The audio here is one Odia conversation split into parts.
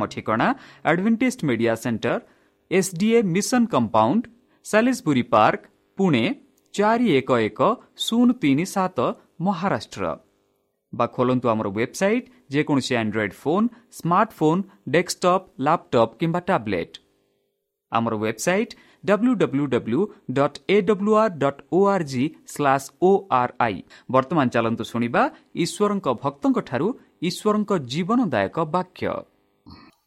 ଆମ ଠିକଣା Adventist media centre SDA mission compound Salisbury Park Pune ଚାରି ଏକ ଏକ ଶୂନ ତିନି ସାତ ମହାରାଷ୍ଟ୍ର ବା ଖୋଲନ୍ତୁ ଆମର ୱେବସାଇଟ୍ ଯେକୌଣସି Android phone smartphone desktop laptop କିମ୍ବା ଟ୍ୟାବ୍ଲେଟ୍ ଆମର website W W W dot A W R dot O R G slash O R I ବର୍ତ୍ତମାନ ଚାଲନ୍ତୁ ଶୁଣିବା ଈଶ୍ୱରଙ୍କ ଭକ୍ତଙ୍କଠାରୁ ଈଶ୍ୱରଙ୍କ ଜୀବନଦାୟକ ବାକ୍ୟ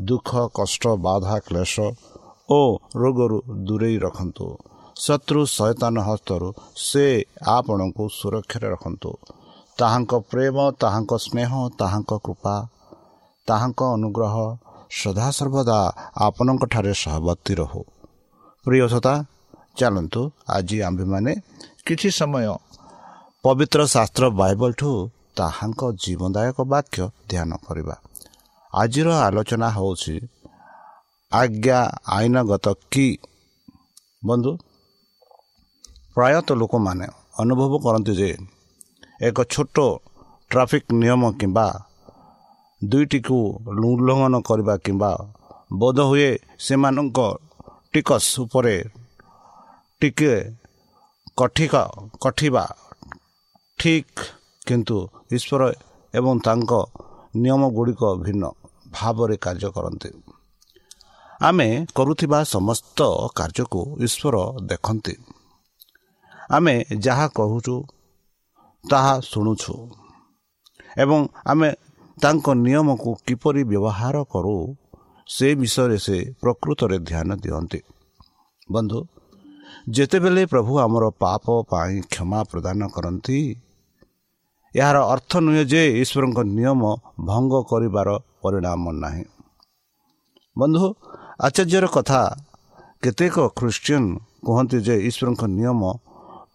ଦୁଃଖ କଷ୍ଟ ବାଧା କ୍ଲେଶ ଓ ରୋଗରୁ ଦୂରେଇ ରଖନ୍ତୁ। ଶତ୍ରୁ ସୈତାନ ହସ୍ତରୁ ସେ ଆପଣଙ୍କୁ ସୁରକ୍ଷାରେ ରଖନ୍ତୁ। ତାହାଙ୍କ ପ୍ରେମ ତାହାଙ୍କ ସ୍ନେହ ତାହାଙ୍କ କୃପା ତାହାଙ୍କ ଅନୁଗ୍ରହ ସଦାସର୍ବଦା ଆପଣଙ୍କଠାରେ ସହବର୍ତ୍ତୀ ରହୁ। ପ୍ରିୟ ଶ୍ରୋତା ଚାଲନ୍ତୁ ଆଜି ଆମ୍ଭେମାନେ କିଛି ସମୟ ପବିତ୍ର ଶାସ୍ତ୍ର ବାଇବଲଠୁ ତାହାଙ୍କ ଜୀବନଦାୟକ ବାକ୍ୟ ଧ୍ୟାନ କରିବା। ଆଜିର ଆଲୋଚନା ହେଉଛି ଆଜ୍ଞା ଆଇନଗତ କି? ବନ୍ଧୁ ପ୍ରାୟତଃ ଲୋକମାନେ ଅନୁଭବ କରନ୍ତି ଯେ ଏକ ଛୋଟ ଟ୍ରାଫିକ୍ ନିୟମ କିମ୍ବା ଦୁଇଟିକୁ ଉଲ୍ଲଙ୍ଘନ କରିବା କିମ୍ବା ବୋଧହୁଏ ସେମାନଙ୍କ ଟିକସ ଉପରେ ଟିକିଏ କଠିକ କଠିବା ଠିକ୍ କିନ୍ତୁ ଈଶ୍ୱର ଏବଂ ତାଙ୍କ ନିୟମ ଗୁଡ଼ିକ ଭିନ୍ନ। ଭାବରେ କାର୍ଯ୍ୟ କରନ୍ତି। ଆମେ କରୁଥିବା ସମସ୍ତ କାର୍ଯ୍ୟକୁ ଈଶ୍ୱର ଦେଖନ୍ତି। ଆମେ ଯାହା କହୁଛୁ ତାହା ଶୁଣୁଛୁ ଏବଂ ଆମେ ତାଙ୍କ ନିୟମକୁ କିପରି ବ୍ୟବହାର କରୁ ସେ ବିଷୟରେ ସେ ପ୍ରକୃତରେ ଧ୍ୟାନ ଦିଅନ୍ତି। ବନ୍ଧୁ ଯେତେବେଳେ ପ୍ରଭୁ ଆମର ପାପ ପାଇଁ କ୍ଷମା ପ୍ରଦାନ କରନ୍ତି ଏହାର ଅର୍ଥ ନୁହେଁ ଯେ ଈଶ୍ୱରଙ୍କ ନିୟମ ଭଙ୍ଗ କରିବାର ପରିଣାମ ନାହିଁ। ବନ୍ଧୁ ଆଚାର୍ଯ୍ୟର କଥା କେତେକ ଖ୍ରୀଷ୍ଟିଆନ କୁହନ୍ତି ଯେ ଈଶ୍ୱରଙ୍କ ନିୟମ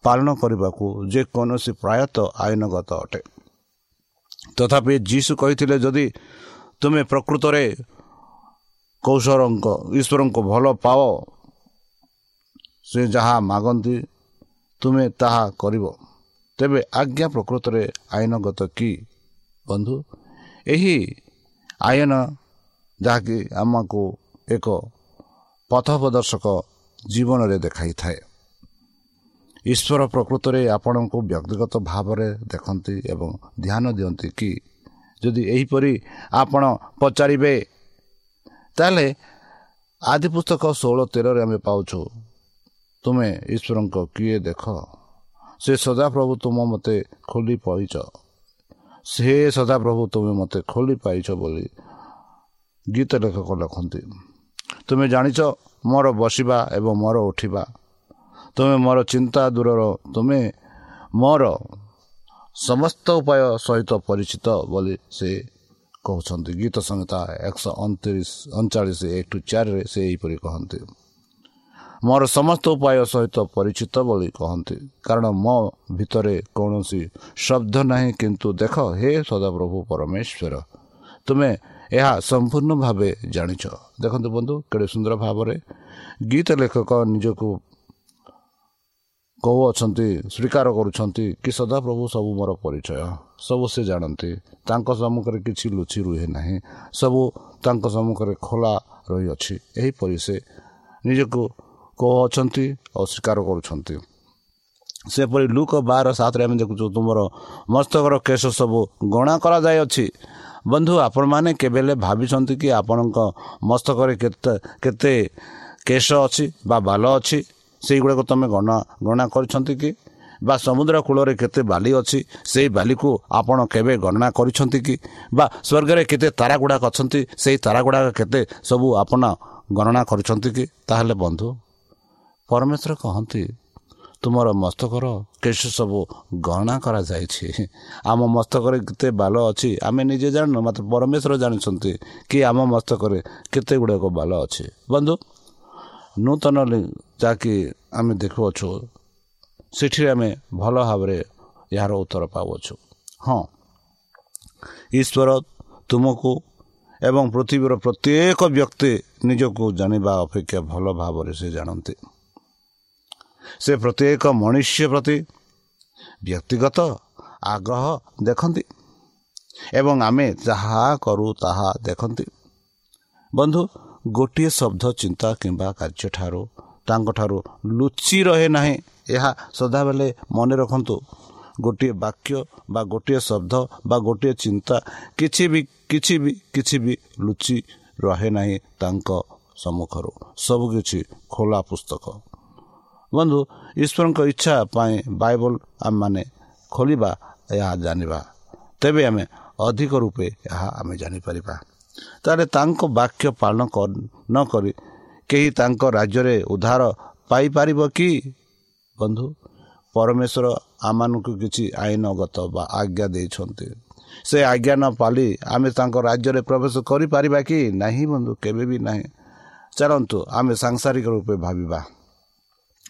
ପାଳନ କରିବାକୁ ଯେକୌଣସି ପ୍ରାୟତଃ ଆଇନଗତ ଅଟେ। ତଥାପି ଯୀଶୁ କହିଥିଲେ ଯଦି ତୁମେ ପ୍ରକୃତରେ କୌଶଳଙ୍କ ଈଶ୍ୱରଙ୍କୁ ଭଲ ପାଅ ସେ ଯାହା ମାଗନ୍ତି ତୁମେ ତାହା କରିବ। ତେବେ ଆଜ୍ଞା ପ୍ରକୃତରେ ଆଇନଗତ କି ବନ୍ଧୁ? ଏହି ଆଇନ ଯାହାକି ଆମକୁ ଏକ ପଥ ପ୍ରଦର୍ଶକ ଜୀବନରେ ଦେଖାଇଥାଏ। ଈଶ୍ୱର ପ୍ରକୃତରେ ଆପଣଙ୍କୁ ବ୍ୟକ୍ତିଗତ ଭାବରେ ଦେଖନ୍ତି ଏବଂ ଧ୍ୟାନ ଦିଅନ୍ତି କି? ଯଦି ଏହିପରି ଆପଣ ପଚାରିବେ ତାହେଲେ ଆଦି ପୁସ୍ତକ ଷୋହଳ ତେରରେ ଆମେ ପାଉଛୁ ତୁମେ ଈଶ୍ୱରଙ୍କ କିଏ ଦେଖ? ସେ ସଦାପ୍ରଭୁ ତୁମ ମୋତେ ଖୋଲି ପାଇଛ। ସେ ସଦାପ୍ରଭୁ ତୁମେ ମୋତେ ଖୋଲି ପାଇଛ ବୋଲି ଗୀତ ଲେଖକ ଲେଖନ୍ତି। ତୁମେ ଜାଣିଛ ମୋର ବସିବା ଏବଂ ମୋର ଉଠିବା। ତୁମେ ମୋର ଚିନ୍ତା ଦୂରର ତୁମେ ମୋର ସମସ୍ତ ଉପାୟ ସହିତ ପରିଚିତ ବୋଲି ସେ କହୁଛନ୍ତି। ଗୀତ ସଂହିତା ଏକଶହ ଅଣତିରିଶ ଅଣଚାଳିଶ ଏକ ଟୁ ଚାରିରେ ସେ ଏହିପରି କହନ୍ତି। ମୋର ସମସ୍ତ ଉପାୟ ସହିତ ପରିଚିତ ବୋଲି କହନ୍ତି। କାରଣ ମୋ ଭିତରେ କୌଣସି ଶବ୍ଦ ନାହିଁ କିନ୍ତୁ ଦେଖ ହେ ସଦାପ୍ରଭୁ ପରମେଶ୍ୱର ତୁମେ ଏହା ସମ୍ପୂର୍ଣ୍ଣ ଭାବେ ଜାଣିଛ। ଦେଖନ୍ତୁ ବନ୍ଧୁ କେଡ଼େ ସୁନ୍ଦର ଭାବରେ ଗୀତ ଲେଖକ ନିଜକୁ କହୁଅଛନ୍ତି ସ୍ୱୀକାର କରୁଛନ୍ତି କି ସଦାପ୍ରଭୁ ସବୁ ମୋର ପରିଚୟ ସବୁ ସେ ଜାଣନ୍ତି। ତାଙ୍କ ସମ୍ମୁଖରେ କିଛି ଲୁଚି ରୁହେ ନାହିଁ ସବୁ ତାଙ୍କ ସମ୍ମୁଖରେ ଖୋଲା ରହିଅଛି। ଏହିପରି ସେ ନିଜକୁ କହୁଅଛନ୍ତି ଆଉ ସ୍ୱୀକାର କରୁଛନ୍ତି ସେପରି ଲୁକ ବାର ସାତରେ ଆମେ ଦେଖୁଛୁ ତୁମର ମସ୍ତକର କେଶ ସବୁ ଗଣା କରାଯାଇଅଛି ବନ୍ଧୁ ଆପଣମାନେ କେବେ ହେଲେ ଭାବିଛନ୍ତି କି ଆପଣଙ୍କ ମସ୍ତକରେ କେତେ କେତେ କେଶ ଅଛି ବା ବାଲ ଅଛି ସେଇଗୁଡ଼ାକ ତୁମେ ଗଣା ଗଣନା କରିଛନ୍ତି କି? ବା ସମୁଦ୍ର କୂଳରେ କେତେ ବାଲି ଅଛି ସେଇ ବାଲିକୁ ଆପଣ କେବେ ଗଣନା କରିଛନ୍ତି କି? ବା ସ୍ୱର୍ଗରେ କେତେ ତାରା ଗୁଡ଼ାକ ଅଛନ୍ତି ସେଇ ତାରା ଗୁଡ଼ାକ କେତେ ସବୁ ଆପଣ ଗଣନା କରିଛନ୍ତି କି? ତାହେଲେ ବନ୍ଧୁ ପରମେଶ୍ୱର କହନ୍ତି ତୁମର ମସ୍ତକର କେଶ ସବୁ ଗଣନା କରାଯାଇଛି। ଆମ ମସ୍ତକରେ କେତେ ବାଲ ଅଛି ଆମେ ନିଜେ ଜାଣିନୁ ମାତ୍ର ପରମେଶ୍ୱର ଜାଣିଛନ୍ତି କି ଆମ ମସ୍ତକରେ କେତେ ଗୁଡ଼ିକ ବାଲ ଅଛି। ବନ୍ଧୁ ନୂତନ ଲି- ଯାହାକି ଆମେ ଦେଖୁଅଛୁ ସେଠିରେ ଆମେ ଭଲ ଭାବରେ ଏହାର ଉତ୍ତର ପାଉଅଛୁ। ହଁ ଈଶ୍ୱର ତୁମକୁ ଏବଂ ପୃଥିବୀର ପ୍ରତ୍ୟେକ ବ୍ୟକ୍ତି ନିଜକୁ ଜାଣିବା ଅପେକ୍ଷା ଭଲ ଭାବରେ ସେ ଜାଣନ୍ତି। ସେ ପ୍ରତ୍ୟେକ ମନୁଷ୍ୟ ପ୍ରତି ବ୍ୟକ୍ତିଗତ ଆଗ୍ରହ ଦେଖନ୍ତି ଏବଂ ଆମେ ଯାହା କରୁ ତାହା ଦେଖନ୍ତି। ବନ୍ଧୁ ଗୋଟିଏ ଶବ୍ଦ ଚିନ୍ତା କିମ୍ବା କାର୍ଯ୍ୟଠାରୁ ତାଙ୍କଠାରୁ ଲୁଚି ରହେ ନାହିଁ ଏହା ସଦାବେଳେ ମନେ ରଖନ୍ତୁ। ଗୋଟିଏ ବାକ୍ୟ ବା ଗୋଟିଏ ଶବ୍ଦ ବା ଗୋଟିଏ ଚିନ୍ତା କିଛି ବି କିଛି ବି କିଛି ବି ଲୁଚି ରହେ ନାହିଁ ତାଙ୍କ ସମ୍ମୁଖରୁ। ସବୁକିଛି ଖୋଲା ପୁସ୍ତକ। ବନ୍ଧୁ ଈଶ୍ୱରଙ୍କ ଇଚ୍ଛା ପାଇଁ ବାଇବଲ ଆମେମାନେ ଖୋଲିବା ଏହା ଜାଣିବା। ତେବେ ଆମେ ଅଧିକ ରୂପେ ଏହା ଆମେ ଜାଣିପାରିବା। ତାହେଲେ ତାଙ୍କ ବାକ୍ୟ ପାଳନ ନ କରି କେହି ତାଙ୍କ ରାଜ୍ୟରେ ଉଦ୍ଧାର ପାଇପାରିବ କି? ବନ୍ଧୁ ପରମେଶ୍ୱର ଆମମାନଙ୍କୁ କିଛି ଆଇନଗତ ବା ଆଜ୍ଞା ଦେଇଛନ୍ତି। ସେ ଆଜ୍ଞା ନ ପାଳି ଆମେ ତାଙ୍କ ରାଜ୍ୟରେ ପ୍ରବେଶ କରିପାରିବା କି? ନାହିଁ ବନ୍ଧୁ କେବେ ବି ନାହିଁ। ଚାଲନ୍ତୁ ଆମେ ସାଂସାରିକ ରୂପେ ଭାବିବା।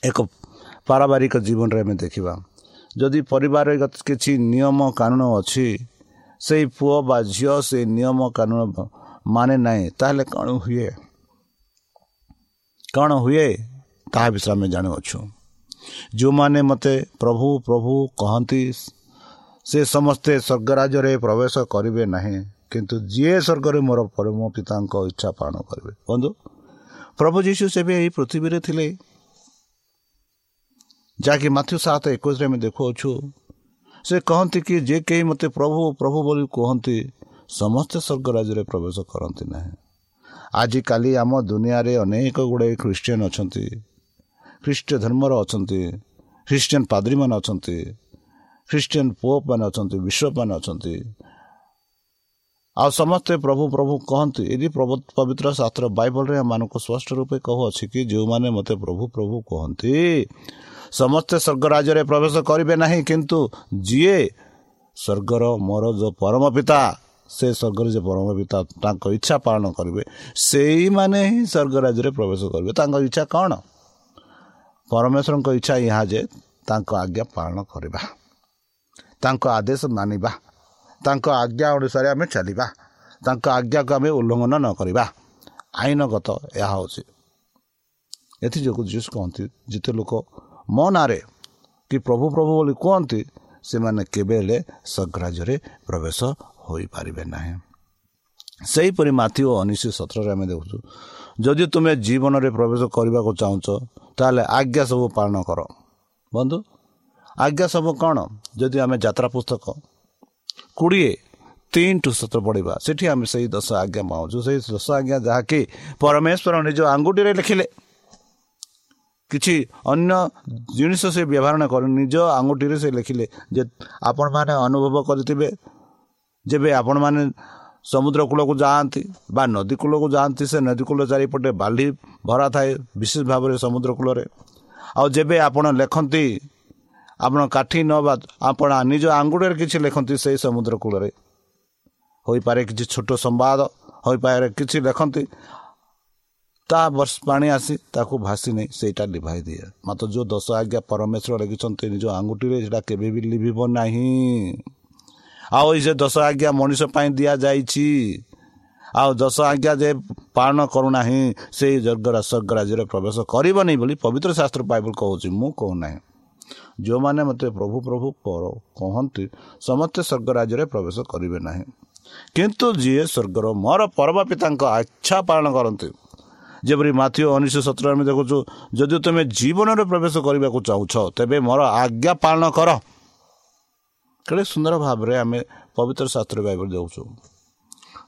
ଏକ ପାରିବାରିକ ଜୀବନରେ ଆମେ ଦେଖିବା। ଯଦି ପରିବାରରେ କିଛି ନିୟମ କାନୁନ ଅଛି ସେଇ ପୁଅ ବା ଝିଅ ସେଇ ନିୟମ କାନୁନ ମାନେ ନାହିଁ ତାହେଲେ କ'ଣ ହୁଏ? କ'ଣ ହୁଏ? ତାହା ବିଷୟରେ ଆମେ ଜାଣୁଅଛୁ। ଯେଉଁମାନେ ମୋତେ ପ୍ରଭୁ ପ୍ରଭୁ କହନ୍ତି ସେ ସମସ୍ତେ ସ୍ୱର୍ଗରାଜ୍ୟରେ ପ୍ରବେଶ କରିବେ ନାହିଁ କିନ୍ତୁ ଯିଏ ସ୍ୱର୍ଗରେ ମୋର ପରମ ପିତାଙ୍କ ଇଚ୍ଛା ପାଳନ କରିବେ। ବନ୍ଧୁ ପ୍ରଭୁ ଯୀଶୁ ସେବେ ଏହି ପୃଥିବୀରେ ଥିଲେ ଯାହାକି ମାଥ୍ୟୁ ସାତ ଏକୋଇଶରେ ଆମେ ଦେଖୁଅଛୁ ସେ କହନ୍ତି କି ଯେ କେହି ମୋତେ ପ୍ରଭୁ ପ୍ରଭୁ ବୋଲି କୁହନ୍ତି ସମସ୍ତେ ସ୍ୱର୍ଗ ରାଜ୍ୟରେ ପ୍ରବେଶ କରନ୍ତି ନାହିଁ ଆଜିକାଲି ଆମ ଦୁନିଆରେ ଅନେକ ଗୁଡ଼ିଏ ଖ୍ରୀଷ୍ଟିଆନ ଅଛନ୍ତି ଖ୍ରୀଷ୍ଟ ଧର୍ମର ଅଛନ୍ତି ଖ୍ରୀଷ୍ଟିଆନ ପାଦ୍ରୀମାନେ ଅଛନ୍ତି ଖ୍ରୀଷ୍ଟିଆନ ପୋପ୍ ମାନେ ଅଛନ୍ତି ବିଶପ୍ ମାନେ ଅଛନ୍ତି ଆଉ ସମସ୍ତେ ପ୍ରଭୁ ପ୍ରଭୁ କହନ୍ତି ଏଠି ପବିତ୍ର ଶାସ୍ତ୍ର ବାଇବଲରେ ଏମାନଙ୍କୁ ସ୍ପଷ୍ଟ ରୂପେ କହୁଅଛି କି ଯେଉଁମାନେ ମୋତେ ପ୍ରଭୁ ପ୍ରଭୁ କହନ୍ତି ସମସ୍ତେ ସ୍ୱର୍ଗ ରାଜ୍ୟରେ ପ୍ରବେଶ କରିବେ ନାହିଁ କିନ୍ତୁ ଯିଏ ସ୍ୱର୍ଗର ମୋର ଯେଉଁ ପରମ ପିତା ସେ ସ୍ୱର୍ଗରେ ଯେ ପରମ ପିତା ତାଙ୍କ ଇଚ୍ଛା ପାଳନ କରିବେ ସେଇମାନେ ହିଁ ସ୍ୱର୍ଗ ରାଜ୍ୟରେ ପ୍ରବେଶ କରିବେ। ତାଙ୍କ ଇଚ୍ଛା କ'ଣ? ପରମେଶ୍ୱରଙ୍କ ଇଚ୍ଛା ଏହା ଯେ ତାଙ୍କ ଆଜ୍ଞା ପାଳନ କରିବା ତାଙ୍କ ଆଦେଶ ମାନିବା ତାଙ୍କ ଆଜ୍ଞା ଅନୁସାରେ ଆମେ ଚାଲିବା ତାଙ୍କ ଆଜ୍ଞାକୁ ଆମେ ଉଲ୍ଲଙ୍ଘନ ନ କରିବା। ଆଇନଗତ ଏହା ହେଉଛି। ଏଥିଯୋଗୁଁ ଯୀଶୁ କହନ୍ତି ଯେତେ ଲୋକ ମୋ ନାଁରେ କି ପ୍ରଭୁ ପ୍ରଭୁ ବୋଲି କୁହନ୍ତି ସେମାନେ କେବେ ହେଲେ ସ୍ୱର୍ଗରାଜ୍ୟରେ ପ୍ରବେଶ ହୋଇପାରିବେ ନାହିଁ। ସେହିପରି ମାଥି ଓ ଉଣେଇଶ ସତରରେ ଆମେ ଦେଖୁଛୁ ଯଦି ତୁମେ ଜୀବନରେ ପ୍ରବେଶ କରିବାକୁ ଚାହୁଁଛ ତାହେଲେ ଆଜ୍ଞା ସବୁ ପାଳନ କର। ବନ୍ଧୁ ଆଜ୍ଞା ସବୁ କ'ଣ? ଯଦି ଆମେ ଯାତ୍ରା ପୁସ୍ତକ କୋଡ଼ିଏ ତିନି ଟୁ ସତର ପଢ଼ିବା ସେଠି ଆମେ ସେଇ ଦଶ ଆଜ୍ଞା ପାଉଛୁ। ସେଇ ଦଶ ଆଜ୍ଞା ଯାହାକି ପରମେଶ୍ୱର ନିଜ ଆଙ୍ଗୁଠିରେ ଲେଖିଲେ କିଛି ଅନ୍ୟ ଜିନିଷ ସେ ବ୍ୟବହାର ନ କରି ନିଜ ଆଙ୍ଗୁଠିରେ ସେ ଲେଖିଲେ ଯେ ଆପଣମାନେ ଅନୁଭବ କରିଥିବେ ଯେବେ ଆପଣମାନେ ସମୁଦ୍ର କୂଳକୁ ଯାଆନ୍ତି ବା ନଦୀ କୂଳକୁ ଯାଆନ୍ତି ସେ ନଦୀ କୂଳ ଚାରିପଟେ ବାଲି ଭରା ଥାଏ ବିଶେଷ ଭାବରେ ସମୁଦ୍ର କୂଳରେ ଆଉ ଯେବେ ଆପଣ ଲେଖନ୍ତି ଆପଣ କାଠି ନ ବା ଆପଣ ନିଜ ଆଙ୍ଗୁଠିରେ କିଛି ଲେଖନ୍ତି ସେଇ ସମୁଦ୍ର କୂଳରେ ହୋଇପାରେ କିଛି ଛୋଟ ସମ୍ବାଦ ହୋଇପାରେ କିଛି ଲେଖନ୍ତି ତା ବର୍ଷ ପାଣି ଆସି ତାକୁ ଭାସି ନେଇ ସେଇଟା ଲିଭାଇ ଦିଏ ମାତ୍ର ଯେଉଁ ଦଶ ଆଜ୍ଞା ପରମେଶ୍ୱର ଲେଖିଛନ୍ତି ନିଜ ଆଙ୍ଗୁଠିରେ ସେଇଟା କେବେ ବି ଲିଭିବ ନାହିଁ ଆଉ ଏଇ ସେ ଦଶ ଆଜ୍ଞା ମଣିଷ ପାଇଁ ଦିଆଯାଇଛି ଆଉ ଦଶ ଆଜ୍ଞା ଯେ ପାଳନ କରୁନାହିଁ ସେଇ ଜର୍ଗରା ସ୍ୱର୍ଗ ରାଜ୍ୟରେ ପ୍ରବେଶ କରିବନି ବୋଲି ପବିତ୍ର ଶାସ୍ତ୍ର ବାଇବଲ କହୁଛି ମୁଁ କହୁନାହିଁ। ଯେଉଁମାନେ ମୋତେ ପ୍ରଭୁ ପ୍ରଭୁ ପର କହନ୍ତି ସମସ୍ତେ ସ୍ୱର୍ଗ ରାଜ୍ୟରେ ପ୍ରବେଶ କରିବେ ନାହିଁ। କିନ୍ତୁ ଯିଏ ସ୍ୱର୍ଗର ମୋର ପରମ ପିତାଙ୍କ ଇଚ୍ଛା ପାଳନ କରନ୍ତି ଯେପରି ମାଥିବ ଉଣେଇଶହ ସତର ଆମେ ଦେଖୁଛୁ ଯଦି ତୁମେ ଜୀବନରେ ପ୍ରବେଶ କରିବାକୁ ଚାହୁଁଛ ତେବେ ମୋର ଆଜ୍ଞା ପାଳନ କର। କେଡ଼େ ସୁନ୍ଦର ଭାବରେ ଆମେ ପବିତ୍ର ଶାସ୍ତ୍ର ବାଇବଲ ଦେଉଛୁ।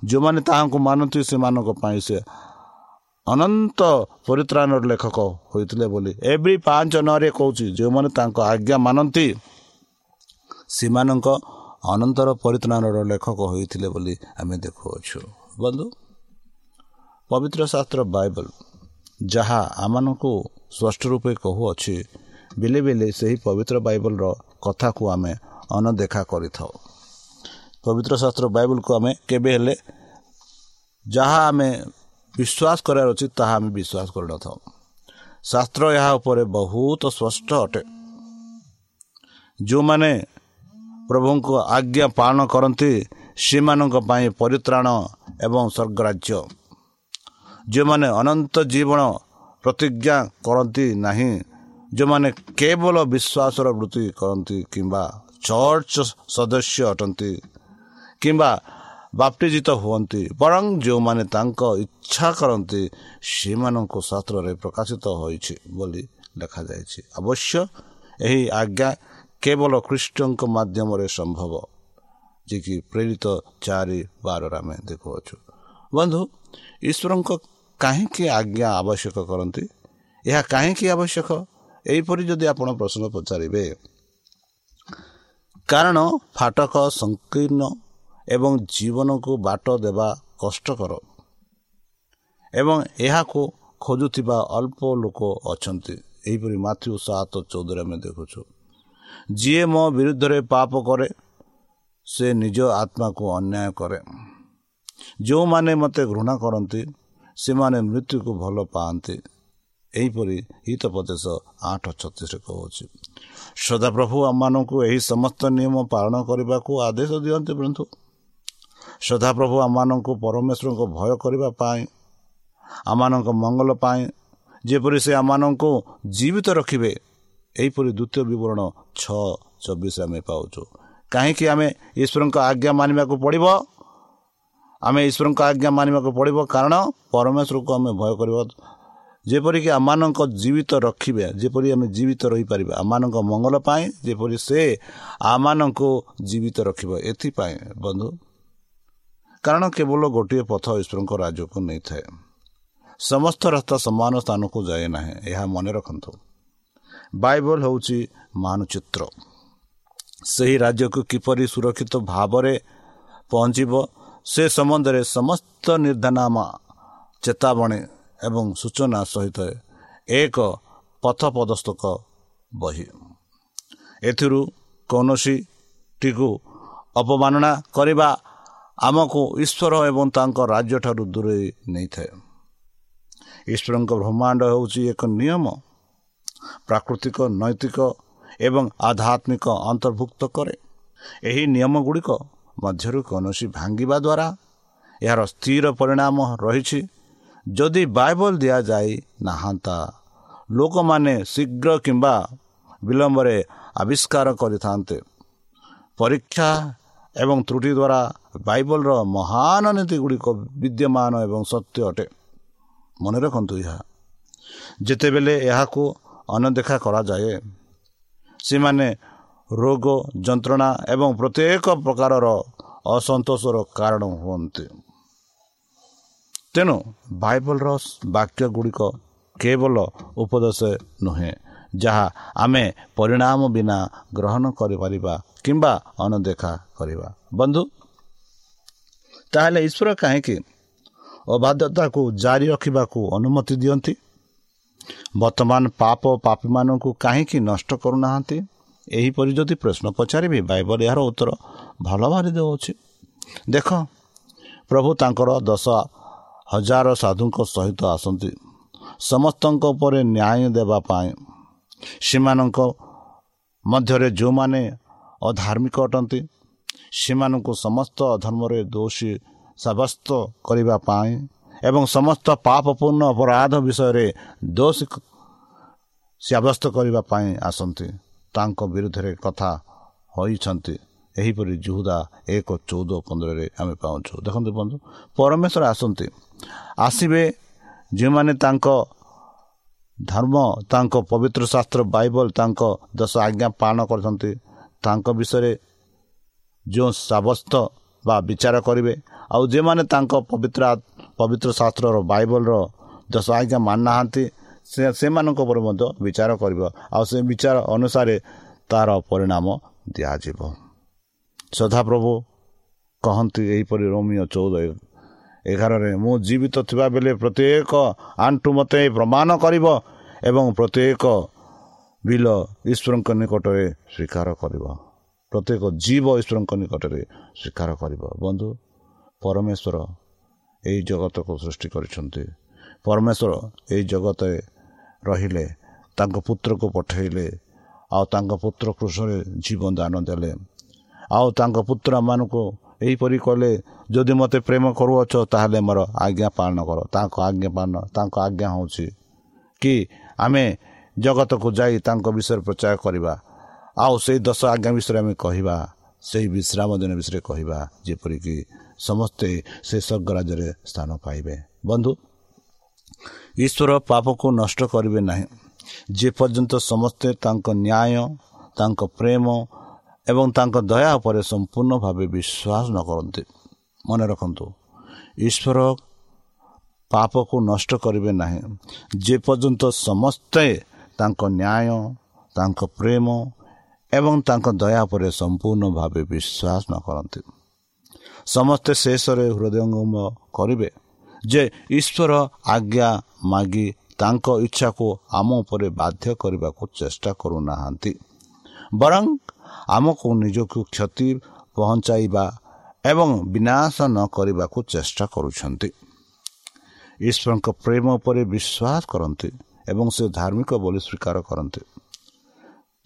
ଯେଉଁମାନେ ତାହାଙ୍କୁ ମାନନ୍ତି ସେମାନଙ୍କ ପାଇଁ ସେ ଅନନ୍ତ ପରିତ୍ରାଣର ଲେଖକ ହୋଇଥିଲେ ବୋଲି ଏଭ୍ରି ପାଞ୍ଚ ନଅରେ କହୁଛି ଯେଉଁମାନେ ତାଙ୍କ ଆଜ୍ଞା ମାନନ୍ତି ସେମାନଙ୍କ ଅନନ୍ତର ପରିତ୍ରାଣର ଲେଖକ ହୋଇଥିଲେ ବୋଲି ଆମେ ଦେଖୁଅଛୁ। ବନ୍ଧୁ ପବିତ୍ର ଶାସ୍ତ୍ର ବାଇବଲ ଯାହା ଆମମାନଙ୍କୁ ସ୍ପଷ୍ଟ ରୂପେ କହୁଅଛି ବିଲେ ବିଲେ ସେହି ପବିତ୍ର ବାଇବଲର କଥାକୁ ଆମେ ଅନଦେଖା କରିଥାଉ। ପବିତ୍ର ଶାସ୍ତ୍ର ବାଇବଲକୁ ଆମେ କେବେ ହେଲେ ଯାହା ଆମେ ବିଶ୍ୱାସ କରିବାର ଅଛି ତାହା ଆମେ ବିଶ୍ୱାସ କରିନଥାଉ। ଶାସ୍ତ୍ର ଏହା ଉପରେ ବହୁତ ସ୍ପଷ୍ଟ ଅଟେ। ଯେଉଁମାନେ ପ୍ରଭୁଙ୍କ ଆଜ୍ଞା ପାଳନ କରନ୍ତି ସେମାନଙ୍କ ପାଇଁ ପରିତ୍ରାଣ ଏବଂ ସ୍ୱର୍ଗରାଜ୍ୟ। ଯେଉଁମାନେ ଅନନ୍ତ ଜୀବନ ପ୍ରତିଜ୍ଞା କରନ୍ତି ନାହିଁ ଯେଉଁମାନେ କେବଳ ବିଶ୍ୱାସର ବୃତ୍ତି କରନ୍ତି କିମ୍ବା ଚର୍ଚ୍ଚ ସଦସ୍ୟ ଅଟନ୍ତି କିମ୍ବା ବାପ୍ଟିଜିତ ହୁଅନ୍ତି ବରଂ ଯେଉଁମାନେ ତାଙ୍କ ଇଚ୍ଛା କରନ୍ତି ସେମାନଙ୍କୁ ଶାସ୍ତ୍ରରେ ପ୍ରକାଶିତ ହୋଇଛି ବୋଲି ଲେଖାଯାଇଛି। ଅବଶ୍ୟ ଏହି ଆଜ୍ଞା କେବଳ ଖ୍ରୀଷ୍ଟଙ୍କ ମାଧ୍ୟମରେ ସମ୍ଭବ ଯିଏକି ପ୍ରେରିତ ଚାରି ବାରରେ ଆମେ ଦେଖୁଅଛୁ। ବନ୍ଧୁ ଈଶ୍ୱରଙ୍କ କାହିଁକି ଆଜ୍ଞା ଆବଶ୍ୟକ କରନ୍ତି? ଏହା କାହିଁକି ଆବଶ୍ୟକ? ଏହିପରି ଯଦି ଆପଣ ପ୍ରଶ୍ନ ପଚାରିବେ କାରଣ ଫାଟକ ସଂକୀର୍ଣ୍ଣ ଏବଂ ଜୀବନକୁ ବାଟ ଦେବା କଷ୍ଟକର ଏବଂ ଏହାକୁ ଖୋଜୁଥିବା ଅଳ୍ପ ଲୋକ ଅଛନ୍ତି। ଏହିପରି ମାଥ୍ୟୁ ସାତ ଚଉଦରେ ଆମେ ଦେଖୁଛୁ। ଯିଏ ମୋ ବିରୁଦ୍ଧରେ ପାପ କରେ ସେ ନିଜ ଆତ୍ମାକୁ ଅନ୍ୟାୟ କରେ। ଯେଉଁମାନେ ମୋତେ ଘୃଣା କରନ୍ତି ସେମାନେ ମୃତ୍ୟୁକୁ ଭଲ ପାଆନ୍ତି ଏହିପରି ହିତୋପଦେଶ ଆଠ ଛତିଶରେ କହୁଛି ସଦାପ୍ରଭୁ ଆମମାନଙ୍କୁ ଏହି ସମସ୍ତ ନିୟମ ପାଳନ କରିବାକୁ ଆଦେଶ ଦିଅନ୍ତି ବନ୍ଧୁ ସଦାପ୍ରଭୁ ଆମମାନଙ୍କୁ ପରମେଶ୍ୱରଙ୍କ ଭୟ କରିବା ପାଇଁ ଆମମାନଙ୍କ ମଙ୍ଗଳ ପାଇଁ ଯେପରି ସେ ଆମମାନଙ୍କୁ ଜୀବିତ ରଖିବେ ଏହିପରି ଦ୍ୱିତୀୟ ବିବରଣ ଛଅ ଚବିଶ ଆମେ ପାଉଛୁ। କାହିଁକି ଆମେ ଈଶ୍ୱରଙ୍କ ଆଜ୍ଞା ମାନିବାକୁ ପଡ଼ିବ? ଆମେ ଈଶ୍ୱରଙ୍କ ଆଜ୍ଞା ମାନିବାକୁ ପଡ଼ିବ। କାରଣ ପରମେଶ୍ୱରକୁ ଆମେ ଭୟ କରିବା। ଯେପରିକି ଆମମାନଙ୍କ ଜୀବିତ ରଖିବେ ଯେପରି ଆମେ ଜୀବିତ ରହିପାରିବା ଆମମାନଙ୍କ ମଙ୍ଗଳ ପାଇଁ ଯେପରି ସେ ଆମମାନଙ୍କୁ ଜୀବିତ ରଖିବ ଏଥିପାଇଁ ବନ୍ଧୁ। କାରଣ କେବଳ ଗୋଟିଏ ପଥ ଈଶ୍ୱରଙ୍କ ରାଜ୍ୟକୁ ନେଇଥାଏ। ସମସ୍ତ ରାସ୍ତା ସମାନ ସ୍ଥାନକୁ ଯାଏ ନାହିଁ ଏହା ମନେ ରଖନ୍ତୁ। ବାଇବଲ ହେଉଛି ମାନଚିତ୍ର। ସେହି ରାଜ୍ୟକୁ କିପରି ସୁରକ୍ଷିତ ଭାବରେ ପହଞ୍ଚିବ ସେ ସମ୍ବନ୍ଧରେ ସମସ୍ତ ନିର୍ଦ୍ଧାରନାମା ଚେତାବନୀ ଏବଂ ସୂଚନା ସହିତ ଏକ ପଥ ବହି। ଏଥିରୁ କୌଣସିଟିକୁ ଅପମାନନା କରିବା ଆମକୁ ଈଶ୍ୱର ଏବଂ ତାଙ୍କ ରାଜ୍ୟଠାରୁ ଦୂରେଇ ନେଇଥାଏ। ଈଶ୍ୱରଙ୍କ ବ୍ରହ୍ମାଣ୍ଡ ହେଉଛି ଏକ ନିୟମ ପ୍ରାକୃତିକ ନୈତିକ ଏବଂ ଆଧ୍ୟାତ୍ମିକ ଅନ୍ତର୍ଭୁକ୍ତ କରେ। ଏହି ନିୟମ ଗୁଡ଼ିକ ମଧ୍ୟରୁ କୌଣସି ଭାଙ୍ଗିବା ଦ୍ୱାରା ଏହାର ସ୍ଥିର ପରିଣାମ ରହିଛି। ଯଦି ବାଇବଲ ଦିଆଯାଇ ନାହାନ୍ତା ଲୋକମାନେ ଶୀଘ୍ର କିମ୍ବା ବିଳମ୍ବରେ ଆବିଷ୍କାର କରିଥାନ୍ତେ। ପରୀକ୍ଷା ଏବଂ ତ୍ରୁଟି ଦ୍ୱାରା ବାଇବଲର ମହାନ ନୀତି ଗୁଡ଼ିକ ବିଦ୍ୟମାନ ଏବଂ ସତ୍ୟ ଅଟେ। ମନେ ରଖନ୍ତୁ ଏହା। ଯେତେବେଳେ ଏହାକୁ ଅନଦେଖା କରାଯାଏ ସେମାନେ ରୋଗ ଯନ୍ତ୍ରଣା ଏବଂ ପ୍ରତ୍ୟେକ ପ୍ରକାରର ଅସନ୍ତୋଷର କାରଣ ହୁଅନ୍ତି। ତେଣୁ ବାଇବଲର ବାକ୍ୟ ଗୁଡ଼ିକ କେବଳ ଉପଦେଶ ନୁହେଁ ଯାହା ଆମେ ପରିଣାମ ବିନା ଗ୍ରହଣ କରିପାରିବା କିମ୍ବା ଅନଦେଖା କରିବା। ବନ୍ଧୁ ତାହେଲେ ଈଶ୍ୱର କାହିଁକି ଅବାଧ୍ୟତାକୁ ଜାରି ରଖିବାକୁ ଅନୁମତି ଦିଅନ୍ତି? ବର୍ତ୍ତମାନ ପାପ ପାପୀମାନଙ୍କୁ କାହିଁକି ନଷ୍ଟ କରୁନାହାନ୍ତି? ଏହିପରି ଯଦି ପ୍ରଶ୍ନ ପଚାରିବେ ବାଇବଲ ଏହାର ଉତ୍ତର ଭଲ ଭାବରେ ଦେଉଅଛି ଦେଖ ପ୍ରଭୁ ତାଙ୍କର ଦଶ ହଜାର ସାଧୁଙ୍କ ସହିତ ଆସନ୍ତି। ସମସ୍ତଙ୍କ ଉପରେ ନ୍ୟାୟ ଦେବା ପାଇଁ। ସେମାନଙ୍କ ମଧ୍ୟରେ ଯେଉଁମାନେ ଅଧାର୍ମିକ ଅଟନ୍ତି ସେମାନଙ୍କୁ ସମସ୍ତ ଅଧର୍ମରେ ଦୋଷୀ ସାବ୍ୟସ୍ତ କରିବା ପାଇଁ ଏବଂ ସମସ୍ତ ପାପପୂର୍ଣ୍ଣ ଅପରାଧ ବିଷୟରେ ଦୋଷୀ ସାବ୍ୟସ୍ତ କରିବା ପାଇଁ ଆସନ୍ତି। ତାଙ୍କ ବିରୁଦ୍ଧରେ କଥା ହୋଇଛନ୍ତି। ଏହିପରି ଜୁହୁଦା ଏକ ଚଉଦ ପନ୍ଦରରେ ଆମେ ପାଉଛୁ। ଦେଖନ୍ତୁ ବନ୍ଧୁ ପରମେଶ୍ୱର ଆସନ୍ତି। ଆସିବେ ଯେଉଁମାନେ ତାଙ୍କ ଧର୍ମ ତାଙ୍କ ପବିତ୍ର ଶାସ୍ତ୍ର ବାଇବଲ ତାଙ୍କ ଦଶ ଆଜ୍ଞା ପାଳନ କରିଛନ୍ତି ତାଙ୍କ ବିଷୟରେ ଯେଉଁ ସାବ୍ୟସ୍ତ ବା ବିଚାର କରିବେ ଆଉ ଯେଉଁମାନେ ତାଙ୍କ ପବିତ୍ର ପବିତ୍ର ଶାସ୍ତ୍ରର ବାଇବଲର ଦଶ ଆଜ୍ଞା ମାନୁନାହାନ୍ତି ସେ ସେମାନଙ୍କ ଉପରେ ମଧ୍ୟ ବିଚାର କରିବ। ଆଉ ସେ ବିଚାର ଅନୁସାରେ ତା'ର ପରିଣାମ ଦିଆଯିବ। ସଦାପ୍ରଭୁ କହନ୍ତି ଏହିପରି ରୋମିଓ ଚଉଦ ଏଗାରରେ ମୁଁ ଜୀବିତ ଥିବାବେଳେ ପ୍ରତ୍ୟେକ ଆଣ୍ଠୁ ମୋତେ ପ୍ରମାଣ କରିବ ଏବଂ ପ୍ରତ୍ୟେକ ବିଲ ଈଶ୍ୱରଙ୍କ ନିକଟରେ ସ୍ୱୀକାର କରିବ। ପ୍ରତ୍ୟେକ ଜୀବ ଈଶ୍ୱରଙ୍କ ନିକଟରେ ସ୍ୱୀକାର କରିବ। ବନ୍ଧୁ ପରମେଶ୍ୱର ଏହି ଜଗତକୁ ସୃଷ୍ଟି କରିଛନ୍ତି। ପରମେଶ୍ୱର ଏହି ଜଗତରେ ରହିଲେ ତାଙ୍କ ପୁତ୍ରକୁ ପଠାଇଲେ ଆଉ ତାଙ୍କ ପୁତ୍ର କୃଷରେ ଜୀବନ ଦାନ ଦେଲେ। ଆଉ ତାଙ୍କ ପୁତ୍ରମାନଙ୍କୁ ଏହିପରି କଲେ ଯଦି ମୋତେ ପ୍ରେମ କରୁଅଛ ତାହେଲେ ମୋର ଆଜ୍ଞା ପାଳନ କର। ତାଙ୍କ ଆଜ୍ଞା ପାଳନ ତାଙ୍କ ଆଜ୍ଞା ହେଉଛି କି ଆମେ ଜଗତକୁ ଯାଇ ତାଙ୍କ ବିଷୟରେ ପ୍ରଚାର କରିବା। ଆଉ ସେଇ ଦଶ ଆଜ୍ଞା ବିଷୟରେ ଆମେ କହିବା ସେଇ ବିଶ୍ରାମ ଦିନ ବିଷୟରେ କହିବା ଯେପରିକି ସମସ୍ତେ ସେ ସ୍ୱର୍ଗ ରାଜ୍ୟରେ ସ୍ଥାନ ପାଇବେ। ବନ୍ଧୁ ଈଶ୍ୱର ପାପକୁ ନଷ୍ଟ କରିବେ ନାହିଁ। ଯେପର୍ଯ୍ୟନ୍ତ ସମସ୍ତେ ତାଙ୍କ ନ୍ୟାୟ ତାଙ୍କ ପ୍ରେମ ଏବଂ ତାଙ୍କ ଦୟା ଉପରେ ସମ୍ପୂର୍ଣ୍ଣ ଭାବେ ବିଶ୍ୱାସ ନ କରନ୍ତି। ମନେ ରଖନ୍ତୁ ଈଶ୍ୱର ପାପକୁ ନଷ୍ଟ କରିବେ ନାହିଁ। ଯେପର୍ଯ୍ୟନ୍ତ ସମସ୍ତେ ତାଙ୍କ ନ୍ୟାୟ ତାଙ୍କ ପ୍ରେମ ଏବଂ ତାଙ୍କ ଦୟା ଉପରେ ସମ୍ପୂର୍ଣ୍ଣ ଭାବେ ବିଶ୍ୱାସ ନ କରନ୍ତି। ସମସ୍ତେ ଶେଷରେ ହୃଦୟଙ୍ଗମ କରିବେ। ଯେ ଈଶ୍ୱର ଆଜ୍ଞା ମାଗି ତାଙ୍କ ଇଚ୍ଛାକୁ ଆମ ଉପରେ ବାଧ୍ୟ କରିବାକୁ ଚେଷ୍ଟା କରୁନାହାନ୍ତି। ବରଂ ଆମକୁ ନିଜକୁ କ୍ଷତି ପହଞ୍ଚାଇବା ଏବଂ ବିନାଶ ନ କରିବାକୁ ଚେଷ୍ଟା କରୁଛନ୍ତି। ଈଶ୍ୱରଙ୍କ ପ୍ରେମ ଉପରେ ବିଶ୍ୱାସ କରନ୍ତି ଏବଂ ସେ ଧାର୍ମିକ ବୋଲି ସ୍ୱୀକାର କରନ୍ତି।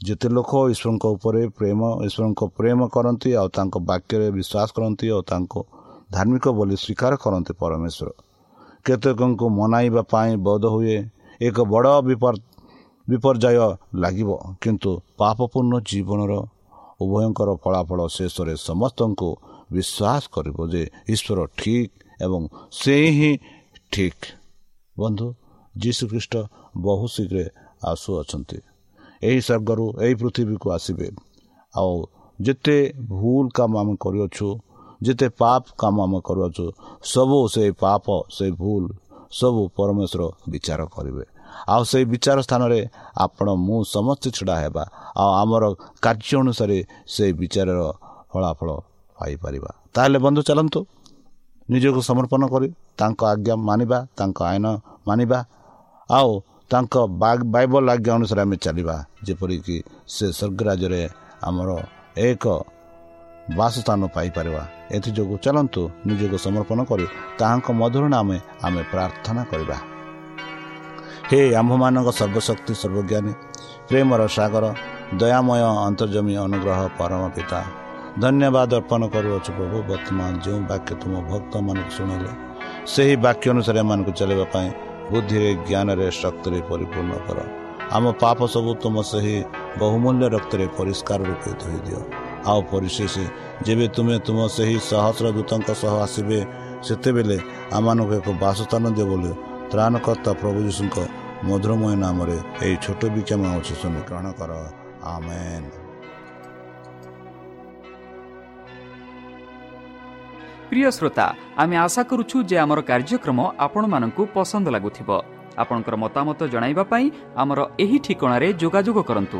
ଯେତେ ଲୋକ ଈଶ୍ୱରଙ୍କ ଉପରେ ପ୍ରେମ ଈଶ୍ୱରଙ୍କ ପ୍ରେମ କରନ୍ତି ଆଉ ତାଙ୍କ ବାକ୍ୟରେ ବିଶ୍ୱାସ କରନ୍ତି ଆଉ ତାଙ୍କୁ ଧାର୍ମିକ ବୋଲି ସ୍ୱୀକାର କରନ୍ତି ପରମେଶ୍ୱର। କେତେକଙ୍କୁ ମନାଇବା ପାଇଁ ବୋଧ ହୁଏ ଏକ ବଡ଼ ବିପର୍ଯ୍ୟୟ ଲାଗିବ। କିନ୍ତୁ ପାପପୂର୍ଣ୍ଣ ଜୀବନର ଉଭୟଙ୍କର ଫଳାଫଳ ଶେଷରେ ସମସ୍ତଙ୍କୁ ବିଶ୍ୱାସ କରିବ ଯେ ଈଶ୍ୱର ଠିକ୍ ଏବଂ ସେ ହିଁ ଠିକ୍। ବନ୍ଧୁ ଯୀଶୁଖ୍ରୀଷ୍ଟ ବହୁ ଶୀଘ୍ର ଆସୁଅଛନ୍ତି। ଏହି ସ୍ୱର୍ଗରୁ ଏହି ପୃଥିବୀକୁ ଆସିବେ। ଆଉ ଯେତେ ଭୁଲ କାମ ଆମେ କରୁଅଛୁ ଯେତେ ପାପ କାମ ଆମେ କରୁଅଛୁ ସବୁ ସେ ପାପ ସେ ଭୁଲ ସବୁ ପରମେଶ୍ୱର ବିଚାର କରିବେ ଆଉ ସେଇ ବିଚାର ସ୍ଥାନରେ ଆପଣ ମୁଁ ସମସ୍ତେ ଛିଡ଼ା ହେବା ଆଉ ଆମର କାର୍ଯ୍ୟ ଅନୁସାରେ ସେ ବିଚାରର ଫଳାଫଳ ପାଇପାରିବା ତାହେଲେ ବନ୍ଧୁ ଚାଲନ୍ତୁ ନିଜକୁ ସମର୍ପଣ କରି ତାଙ୍କ ଆଜ୍ଞା ମାନିବା ତାଙ୍କ ଆଇନ ମାନିବା ଆଉ ତାଙ୍କ ବାଇବଲ ଆଜ୍ଞା ଅନୁସାରେ ଆମେ ଚାଲିବା ଯେପରିକି ସେ ସ୍ୱର୍ଗ ରାଜ୍ୟରେ ଆମର ଏକ ବାସସ୍ଥାନ ପାଇପାରିବା। ଏଥିଯୋଗୁଁ ଚାଲନ୍ତୁ ନିଜକୁ ସମର୍ପଣ କରି। ତାହାଙ୍କ ମଧୁର ନାମେ ଆମେ ପ୍ରାର୍ଥନା କରିବା। ହେ ଆମ୍ଭମାନଙ୍କ ସର୍ବଶକ୍ତି ସର୍ବଜ୍ଞାନୀ ପ୍ରେମର ସାଗର ଦୟାମୟ ଅନ୍ତର୍ଜମୀ ଅନୁଗ୍ରହ ପରମ ପିତା। ଧନ୍ୟବାଦ ଅର୍ପଣ କରୁଅଛୁ ପ୍ରଭୁ ବର୍ତ୍ତମାନ ଯେଉଁ ବାକ୍ୟ ତୁମ ଭକ୍ତମାନଙ୍କୁ ଶୁଣିଲେ ସେହି ବାକ୍ୟ ଅନୁସାରେ ଏମାନଙ୍କୁ ଚାଲିବା ପାଇଁ ବୁଦ୍ଧିରେ ଜ୍ଞାନରେ ଶକ୍ତିରେ ପରିପୂର୍ଣ୍ଣ କର। ଆମ ପାପ ସବୁ ତୁମ ସେହି ବହୁମୂଲ୍ୟ ରକ୍ତରେ ପରିଷ୍କାର ରୂପେ ଧୋଇଦିଅ ଆଉ ପରିଶେଷ ଯେବେ ତୁମେ ତୁମ ସେହି ସହସ୍ର ଦୂତଙ୍କ ସହ ଆସିବେ ସେତେବେଳେ ଆମମାନଙ୍କୁ ଏକ ବାସସ୍ଥାନ ଦିଅ ବୋଲି ତ୍ରାଣକର୍ତ୍ତା ପ୍ରଭୁ ଯୀଶୁଙ୍କ ମଧୁରମୟ ନାମରେ ଏହି ଛୋଟ ବିଚାମ ଅଛି ଶନିଗ୍ରହଣ କର। ଆମେନ୍। ପ୍ରିୟ ଶ୍ରୋତା ଆମେ ଆଶା କରୁଛୁ ଯେ ଆମର କାର୍ଯ୍ୟକ୍ରମ ଆପଣମାନଙ୍କୁ ପସନ୍ଦ ଲାଗୁଥିବ। ଆପଣଙ୍କର ମତାମତ ଜଣାଇବା ପାଇଁ ଆମର ଏହି ଠିକଣାରେ ଯୋଗାଯୋଗ କରନ୍ତୁ।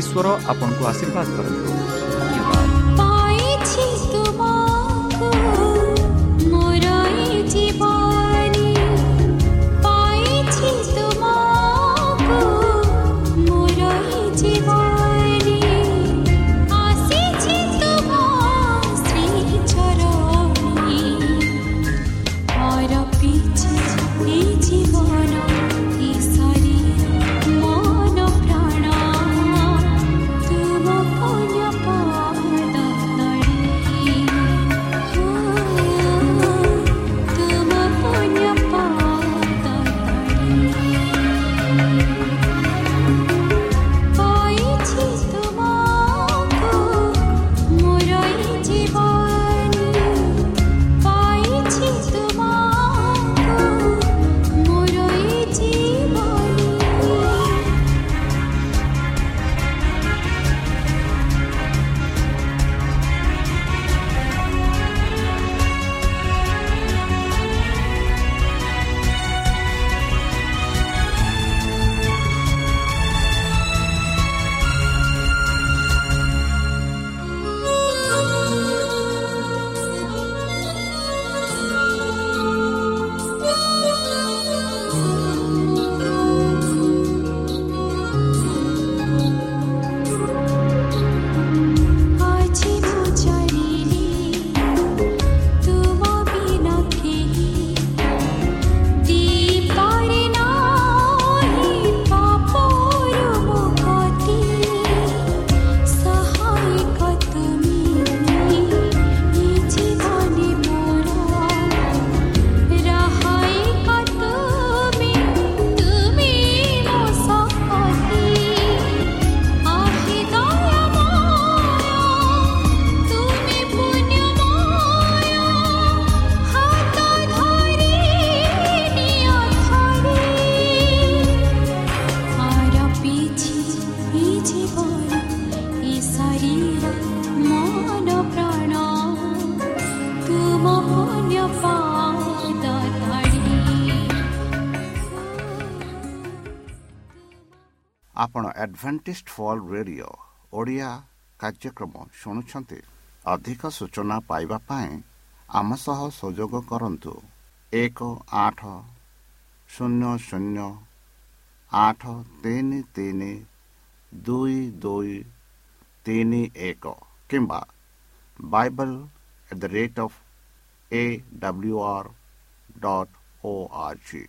ଈଶ୍ୱର ଆପଣଙ୍କୁ ଆଶୀର୍ବାଦ କରନ୍ତୁ। ମୋର ଜୀବନେ ଆପଣ ଆଡଭେଣ୍ଟିଷ୍ଟ ଫଲ୍ ରେଡ଼ିଓ ଓଡ଼ିଆ କାର୍ଯ୍ୟକ୍ରମ ଶୁଣୁଛନ୍ତି ଅଧିକ ସୂଚନା ପାଇବା ପାଇଁ ଆମ ସହ ସଂଯୋଗ କରନ୍ତୁ ଏକ ଆଠ ଶୂନ୍ୟ ଶୂନ୍ୟ ଆଠ ତିନି ତିନି ଦୁଇ ଦୁଇ ତିନି ଏକ କିମ୍ବା Bible at the rate of A W R dot O R G